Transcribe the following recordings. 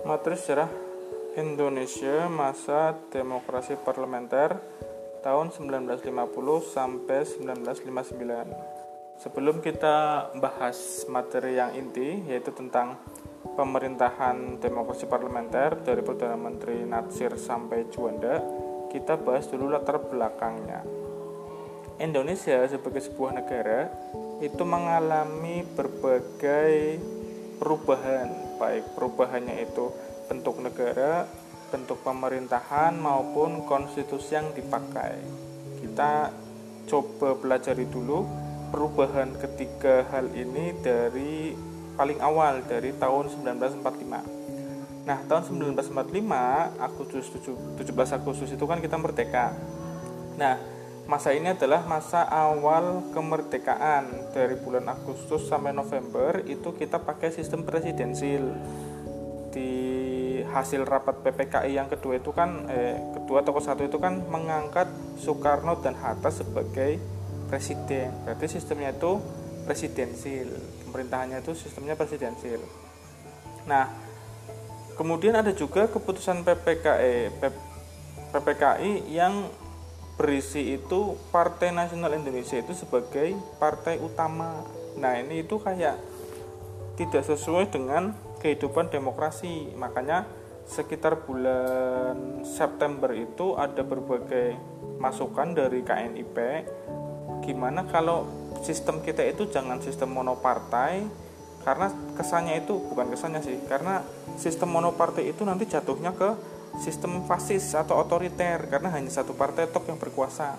Materi sejarah Indonesia masa demokrasi parlementer tahun 1950 sampai 1959. Sebelum kita bahas materi yang inti yaitu tentang pemerintahan demokrasi parlementer dari Perdana Menteri Natsir sampai Juanda, kita bahas dulu latar belakangnya. Indonesia sebagai sebuah negara itu mengalami berbagai perubahan, baik perubahannya itu bentuk negara, bentuk pemerintahan maupun konstitusi yang dipakai. Kita coba pelajari dulu perubahan ketiga hal ini dari paling awal dari tahun 1945. Nah, tahun 1945 Agustus 17 Agustus itu kan kita merdeka. Nah, masa ini adalah masa awal kemerdekaan. Dari bulan Agustus sampai November itu kita pakai sistem presidensil. Di hasil rapat PPKI yang kedua itu kan eh, kedua atau satu itu kan mengangkat Soekarno dan Hatta sebagai presiden. Berarti sistemnya itu presidensil. Pemerintahannya itu sistemnya presidensil. Nah kemudian ada juga keputusan PPKI PPKI yang berisi itu Partai Nasional Indonesia itu sebagai partai utama. Nah, ini itu kayak tidak sesuai dengan kehidupan demokrasi. Makanya sekitar bulan September itu ada berbagai masukan dari KNIP gimana kalau sistem kita itu jangan sistem monopartai karena kesannya itu bukan kesannya sih karena sistem monopartai itu nanti jatuhnya ke sistem fasis atau otoriter karena hanya satu partai top yang berkuasa.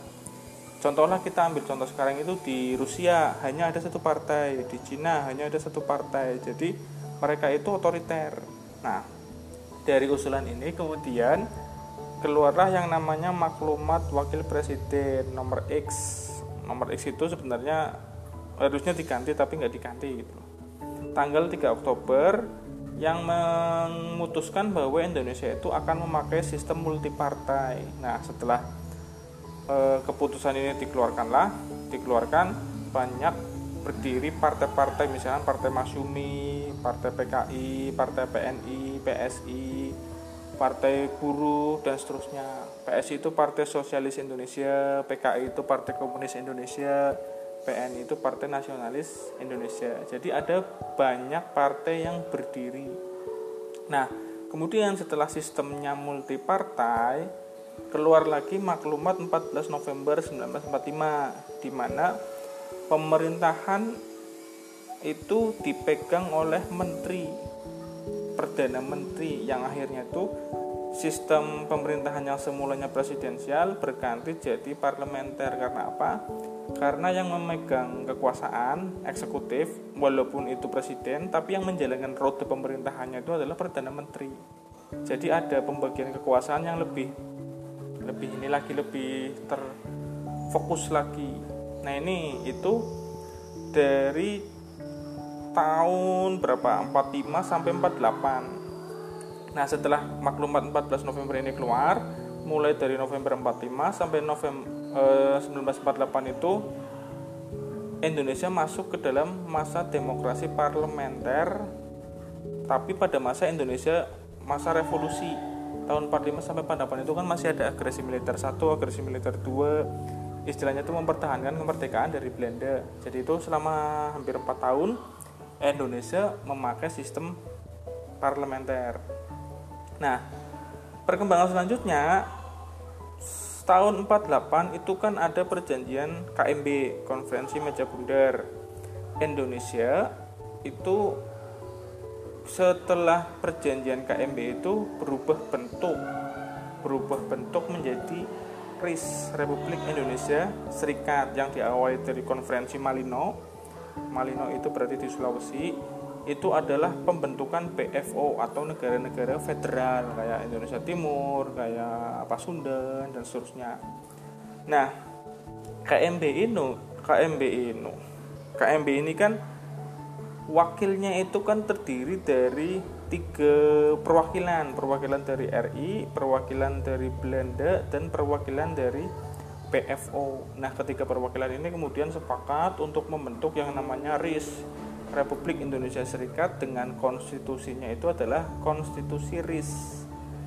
Contohnya kita ambil contoh sekarang itu di Rusia hanya ada satu partai, di Cina hanya ada satu partai. Jadi mereka itu otoriter. Nah, dari usulan ini kemudian keluarlah yang namanya maklumat wakil presiden nomor X. Nomor X itu sebenarnya harusnya diganti tapi nggak diganti gitu. Tanggal 3 Oktober yang memutuskan bahwa Indonesia itu akan memakai sistem multipartai. Nah, setelah e, keputusan ini dikeluarkanlah, dikeluarkan banyak berdiri partai-partai misalnya Partai Masyumi, Partai PKI, Partai PNI, PSI, Partai Buruh dan seterusnya. PSI itu Partai Sosialis Indonesia, PKI itu Partai Komunis Indonesia, PNI itu Partai Nasionalis Indonesia. Jadi ada banyak partai yang berdiri. Nah, kemudian setelah sistemnya multipartai, keluar lagi maklumat 14 November 1945 di mana pemerintahan itu dipegang oleh menteri perdana menteri yang akhirnya itu sistem pemerintahan yang semulanya presidensial berganti jadi parlementer karena apa? Karena yang memegang kekuasaan eksekutif walaupun itu presiden tapi yang menjalankan roda pemerintahannya itu adalah perdana menteri. Jadi ada pembagian kekuasaan yang lebih lebih ini lagi lebih terfokus lagi. Nah, ini itu dari tahun berapa? 45 sampai 48. Nah, setelah maklumat 14 November ini keluar, mulai dari November 45 sampai November 1948 itu Indonesia masuk ke dalam masa demokrasi parlementer tapi pada masa Indonesia masa revolusi. Tahun 45 sampai 48 itu kan masih ada agresi militer 1, agresi militer 2 istilahnya itu mempertahankan kemerdekaan dari Belanda. Jadi itu selama hampir 4 tahun Indonesia memakai sistem parlementer nah perkembangan selanjutnya tahun 48 itu kan ada perjanjian KMB Konferensi Meja Bundar Indonesia. Itu setelah perjanjian KMB itu berubah bentuk berubah bentuk menjadi RIS Republik Indonesia Serikat yang diawali dari konferensi Malino. Malino itu berarti di Sulawesi itu adalah pembentukan PFO atau negara-negara federal kayak Indonesia Timur, kayak apa Sunda dan seterusnya. Nah, KMB ini, KMB ini, KMB ini kan wakilnya itu kan terdiri dari tiga perwakilan, perwakilan dari RI, perwakilan dari Belanda, dan perwakilan dari PFO. Nah, ketiga perwakilan ini kemudian sepakat untuk membentuk yang namanya RIS Republik Indonesia Serikat dengan konstitusinya itu adalah konstitusi RIS.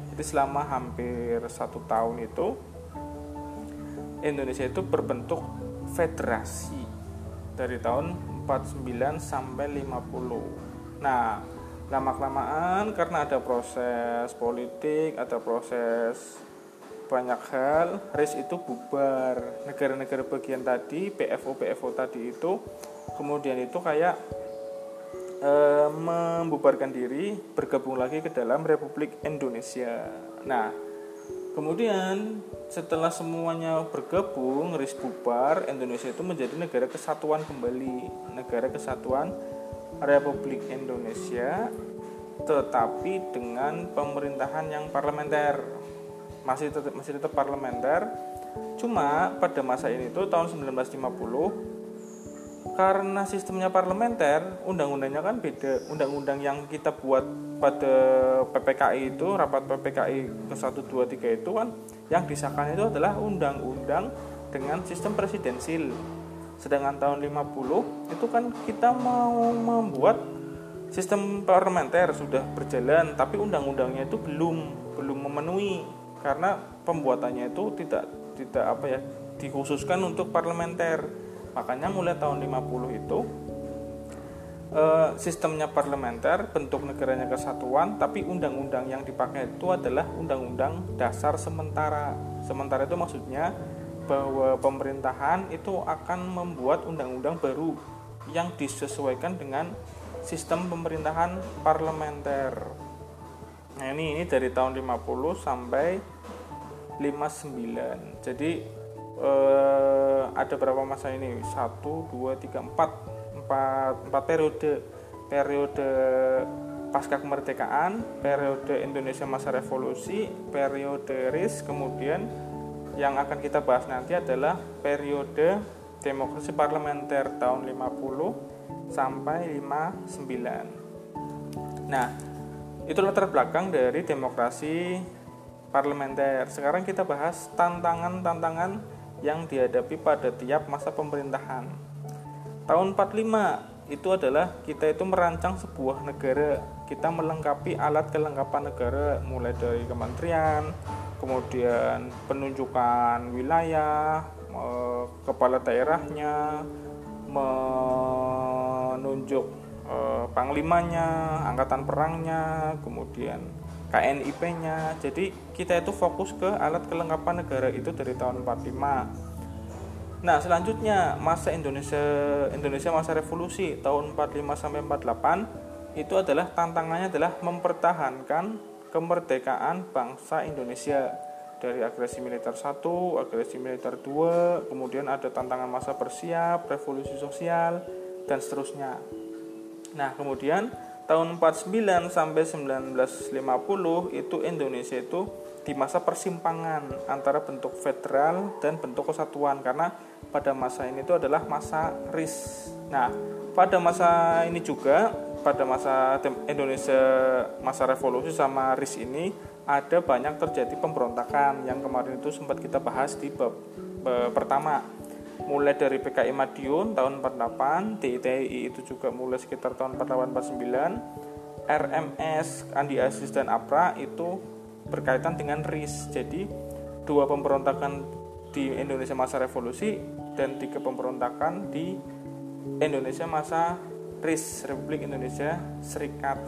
Jadi selama hampir satu tahun itu Indonesia itu berbentuk federasi dari tahun 49 sampai 50. Nah, lama-kelamaan karena ada proses politik, ada proses banyak hal, RIS itu bubar. Negara-negara bagian tadi, PFO PFO tadi itu kemudian itu kayak e, membubarkan diri, bergabung lagi ke dalam Republik Indonesia. Nah, kemudian setelah semuanya bergabung, RIS bubar, Indonesia itu menjadi negara kesatuan kembali, negara kesatuan Republik Indonesia tetapi dengan pemerintahan yang parlementer. Masih tetap masih tetap parlementer. Cuma pada masa ini tuh tahun 1950 karena sistemnya parlementer undang-undangnya kan beda. Undang-undang yang kita buat pada PPKI itu rapat PPKI ke 1 2 3 itu kan yang disahkan itu adalah undang-undang dengan sistem presidensil. Sedangkan tahun 50 itu kan kita mau membuat sistem parlementer sudah berjalan tapi undang-undangnya itu belum belum memenuhi. Karena pembuatannya itu tidak tidak apa ya dikhususkan untuk parlementer makanya mulai tahun 50 itu eh, sistemnya parlementer bentuk negaranya kesatuan tapi undang-undang yang dipakai itu adalah undang-undang dasar sementara sementara itu maksudnya bahwa pemerintahan itu akan membuat undang-undang baru yang disesuaikan dengan sistem pemerintahan parlementer. Nah, ini ini dari tahun 50 sampai 59. Jadi eh, ada berapa masa ini? 1 2 3 4 4 4 periode. Periode pasca kemerdekaan, periode Indonesia masa revolusi, periode RIS, kemudian yang akan kita bahas nanti adalah periode demokrasi parlementer tahun 50 sampai 59. Nah, itu latar belakang dari demokrasi parlementer. Sekarang kita bahas tantangan-tantangan yang dihadapi pada tiap masa pemerintahan. Tahun 45 itu adalah kita itu merancang sebuah negara. Kita melengkapi alat kelengkapan negara mulai dari kementerian, kemudian penunjukan wilayah, kepala daerahnya, menunjuk eh, panglimanya, angkatan perangnya, kemudian KNIP-nya. Jadi kita itu fokus ke alat kelengkapan negara itu dari tahun 45. Nah, selanjutnya masa Indonesia Indonesia masa revolusi tahun 45 sampai 48 itu adalah tantangannya adalah mempertahankan kemerdekaan bangsa Indonesia dari agresi militer 1, agresi militer 2, kemudian ada tantangan masa bersiap, revolusi sosial dan seterusnya. Nah, kemudian tahun 49 sampai 1950 itu Indonesia itu di masa persimpangan antara bentuk federal dan bentuk kesatuan karena pada masa ini itu adalah masa RIS. Nah, pada masa ini juga pada masa Indonesia masa revolusi sama RIS ini ada banyak terjadi pemberontakan yang kemarin itu sempat kita bahas di bab pertama mulai dari PKI Madiun tahun 48 TITI itu juga mulai sekitar tahun 48 49 RMS Andi Aziz dan APRA itu berkaitan dengan RIS jadi dua pemberontakan di Indonesia masa revolusi dan tiga pemberontakan di Indonesia masa RIS Republik Indonesia Serikat.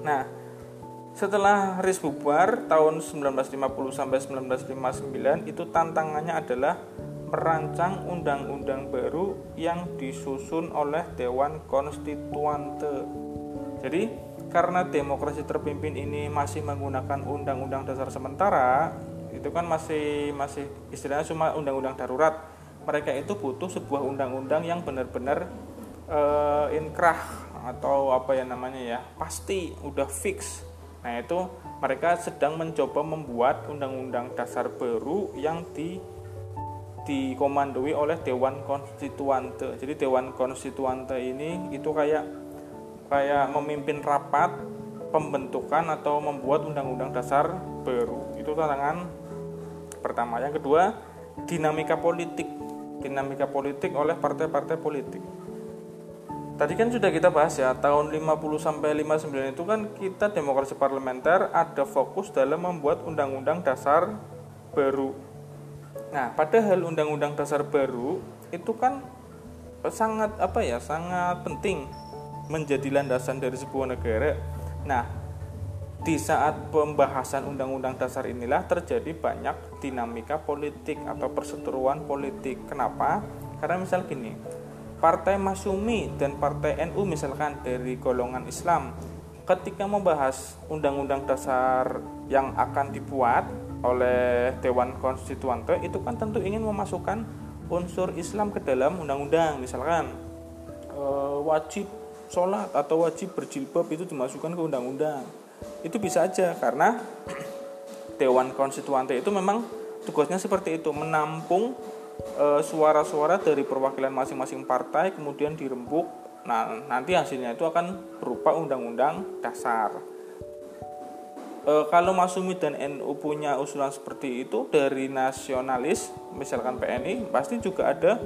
Nah, setelah RIS bubar tahun 1950 sampai 1959 itu tantangannya adalah merancang undang-undang baru yang disusun oleh Dewan Konstituante. Jadi, karena demokrasi terpimpin ini masih menggunakan undang-undang dasar sementara, itu kan masih masih istilahnya cuma undang-undang darurat. Mereka itu butuh sebuah undang-undang yang benar-benar uh, inkrah atau apa ya namanya ya pasti udah fix nah itu mereka sedang mencoba membuat undang-undang dasar baru yang di dikomandoi oleh Dewan Konstituante. Jadi Dewan Konstituante ini itu kayak kayak memimpin rapat pembentukan atau membuat undang-undang dasar baru. Itu tantangan pertama. Yang kedua dinamika politik. Dinamika politik oleh partai-partai politik. Tadi kan sudah kita bahas ya, tahun 50 sampai 59 itu kan kita demokrasi parlementer ada fokus dalam membuat undang-undang dasar baru. Nah, padahal undang-undang dasar baru itu kan sangat apa ya, sangat penting menjadi landasan dari sebuah negara. Nah, di saat pembahasan undang-undang dasar inilah terjadi banyak dinamika politik atau perseteruan politik. Kenapa? Karena misal gini, Partai Masyumi dan Partai NU misalkan dari golongan Islam ketika membahas undang-undang dasar yang akan dibuat oleh Dewan Konstituante itu kan tentu ingin memasukkan unsur Islam ke dalam undang-undang misalkan e, wajib sholat atau wajib berjilbab itu dimasukkan ke undang-undang itu bisa aja karena Dewan Konstituante itu memang tugasnya seperti itu menampung Eh, suara-suara dari perwakilan masing-masing partai kemudian dirembuk. Nah, nanti hasilnya itu akan berupa undang-undang dasar. E, kalau Masumi dan NU punya usulan seperti itu dari nasionalis, misalkan PNI, pasti juga ada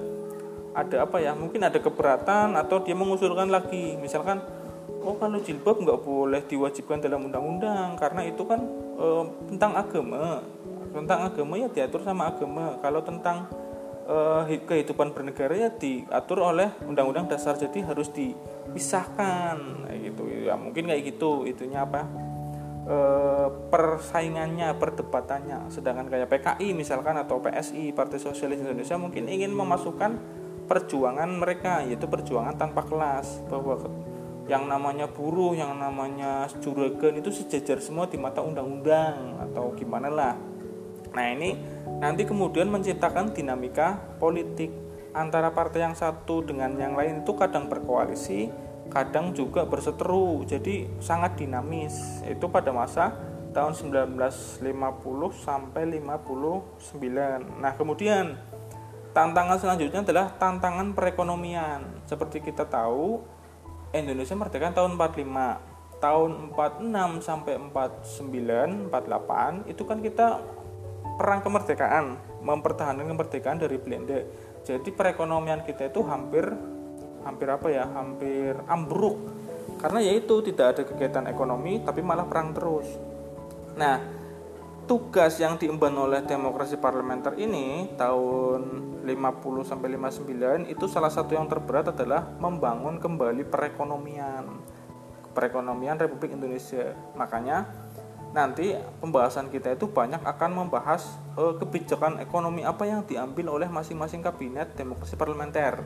ada apa ya? Mungkin ada keberatan atau dia mengusulkan lagi, misalkan oh kalau jilbab nggak boleh diwajibkan dalam undang-undang karena itu kan e, tentang agama. Tentang agama ya diatur sama agama. Kalau tentang uh, kehidupan bernegara ya diatur oleh undang-undang dasar jadi harus dipisahkan. Kayak gitu. Ya mungkin kayak gitu itunya apa e, persaingannya perdebatannya. Sedangkan kayak PKI misalkan atau PSI Partai Sosialis Indonesia mungkin ingin memasukkan perjuangan mereka yaitu perjuangan tanpa kelas. Bahwa yang namanya buruh yang namanya juragan itu sejajar semua di mata undang-undang atau gimana lah. Nah ini nanti kemudian menciptakan dinamika politik antara partai yang satu dengan yang lain itu kadang berkoalisi, kadang juga berseteru. Jadi sangat dinamis. Itu pada masa tahun 1950 sampai 59. Nah, kemudian tantangan selanjutnya adalah tantangan perekonomian. Seperti kita tahu, Indonesia merdeka tahun 45. Tahun 46 sampai 49, 48 itu kan kita perang kemerdekaan, mempertahankan kemerdekaan dari Belanda. Jadi perekonomian kita itu hampir hampir apa ya? Hampir ambruk. Karena yaitu tidak ada kegiatan ekonomi tapi malah perang terus. Nah, tugas yang diemban oleh demokrasi parlementer ini tahun 50 sampai 59 itu salah satu yang terberat adalah membangun kembali perekonomian perekonomian Republik Indonesia. Makanya nanti pembahasan kita itu banyak akan membahas uh, kebijakan ekonomi apa yang diambil oleh masing-masing kabinet demokrasi parlementer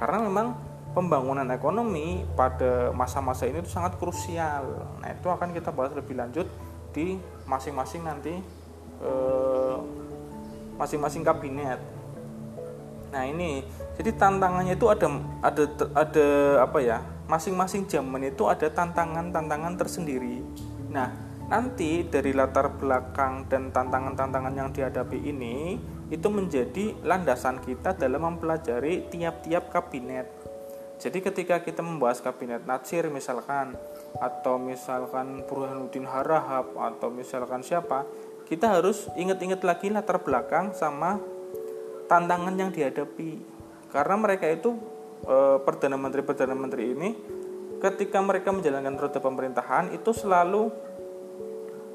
karena memang pembangunan ekonomi pada masa-masa ini itu sangat krusial. Nah itu akan kita bahas lebih lanjut di masing-masing nanti eh, masing-masing kabinet. Nah ini jadi tantangannya itu ada ada ada apa ya masing-masing zaman itu ada tantangan-tantangan tersendiri. Nah nanti dari latar belakang dan tantangan-tantangan yang dihadapi ini itu menjadi landasan kita dalam mempelajari tiap-tiap kabinet. Jadi ketika kita membahas kabinet Natsir misalkan atau misalkan Burhanuddin Harahap atau misalkan siapa, kita harus ingat-ingat lagi latar belakang sama tantangan yang dihadapi. Karena mereka itu e, perdana menteri perdana menteri ini ketika mereka menjalankan roda pemerintahan itu selalu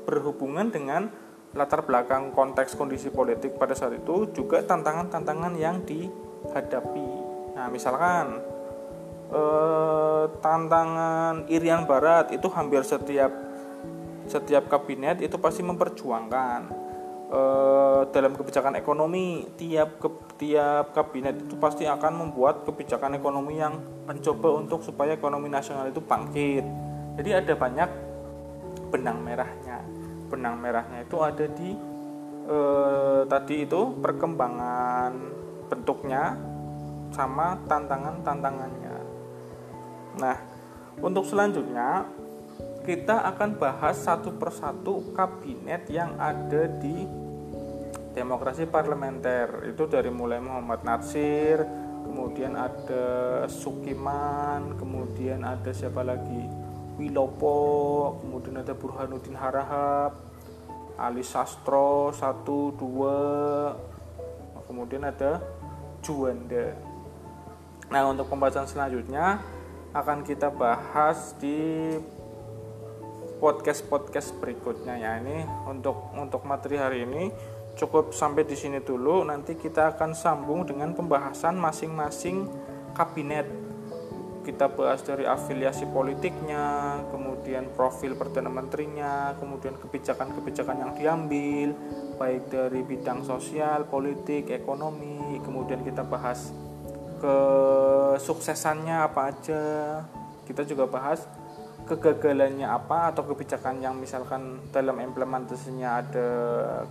berhubungan dengan latar belakang konteks kondisi politik pada saat itu juga tantangan-tantangan yang dihadapi. Nah, misalkan eh, tantangan Irian Barat itu hampir setiap setiap kabinet itu pasti memperjuangkan eh, dalam kebijakan ekonomi tiap ke, tiap kabinet itu pasti akan membuat kebijakan ekonomi yang mencoba untuk supaya ekonomi nasional itu bangkit. Jadi ada banyak benang merahnya benang merahnya itu ada di eh, tadi itu perkembangan bentuknya sama tantangan-tantangannya. Nah, untuk selanjutnya kita akan bahas satu persatu kabinet yang ada di demokrasi parlementer itu dari mulai Muhammad Natsir, kemudian ada Sukiman, kemudian ada siapa lagi? Wilopo, kemudian ada Burhanuddin Harahap, Ali Sastro satu dua, kemudian ada Juanda. Nah untuk pembahasan selanjutnya akan kita bahas di podcast-podcast berikutnya ya. Ini untuk untuk materi hari ini cukup sampai di sini dulu. Nanti kita akan sambung dengan pembahasan masing-masing kabinet. Kita bahas dari afiliasi politiknya kemudian profil perdana menterinya kemudian kebijakan-kebijakan yang diambil baik dari bidang sosial politik ekonomi kemudian kita bahas kesuksesannya apa aja. Kita juga bahas kegagalannya apa atau kebijakan yang misalkan dalam implementasinya ada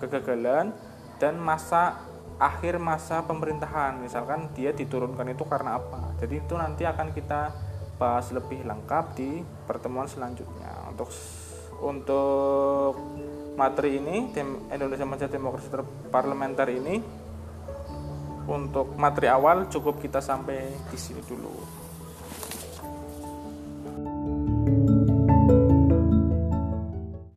kegagalan dan masa akhir masa pemerintahan. Misalkan dia diturunkan itu karena apa. Jadi itu nanti akan kita bahas lebih lengkap di pertemuan selanjutnya. Untuk untuk materi ini tim Indonesia Maju Demokrasi Parlementer ini untuk materi awal cukup kita sampai di sini dulu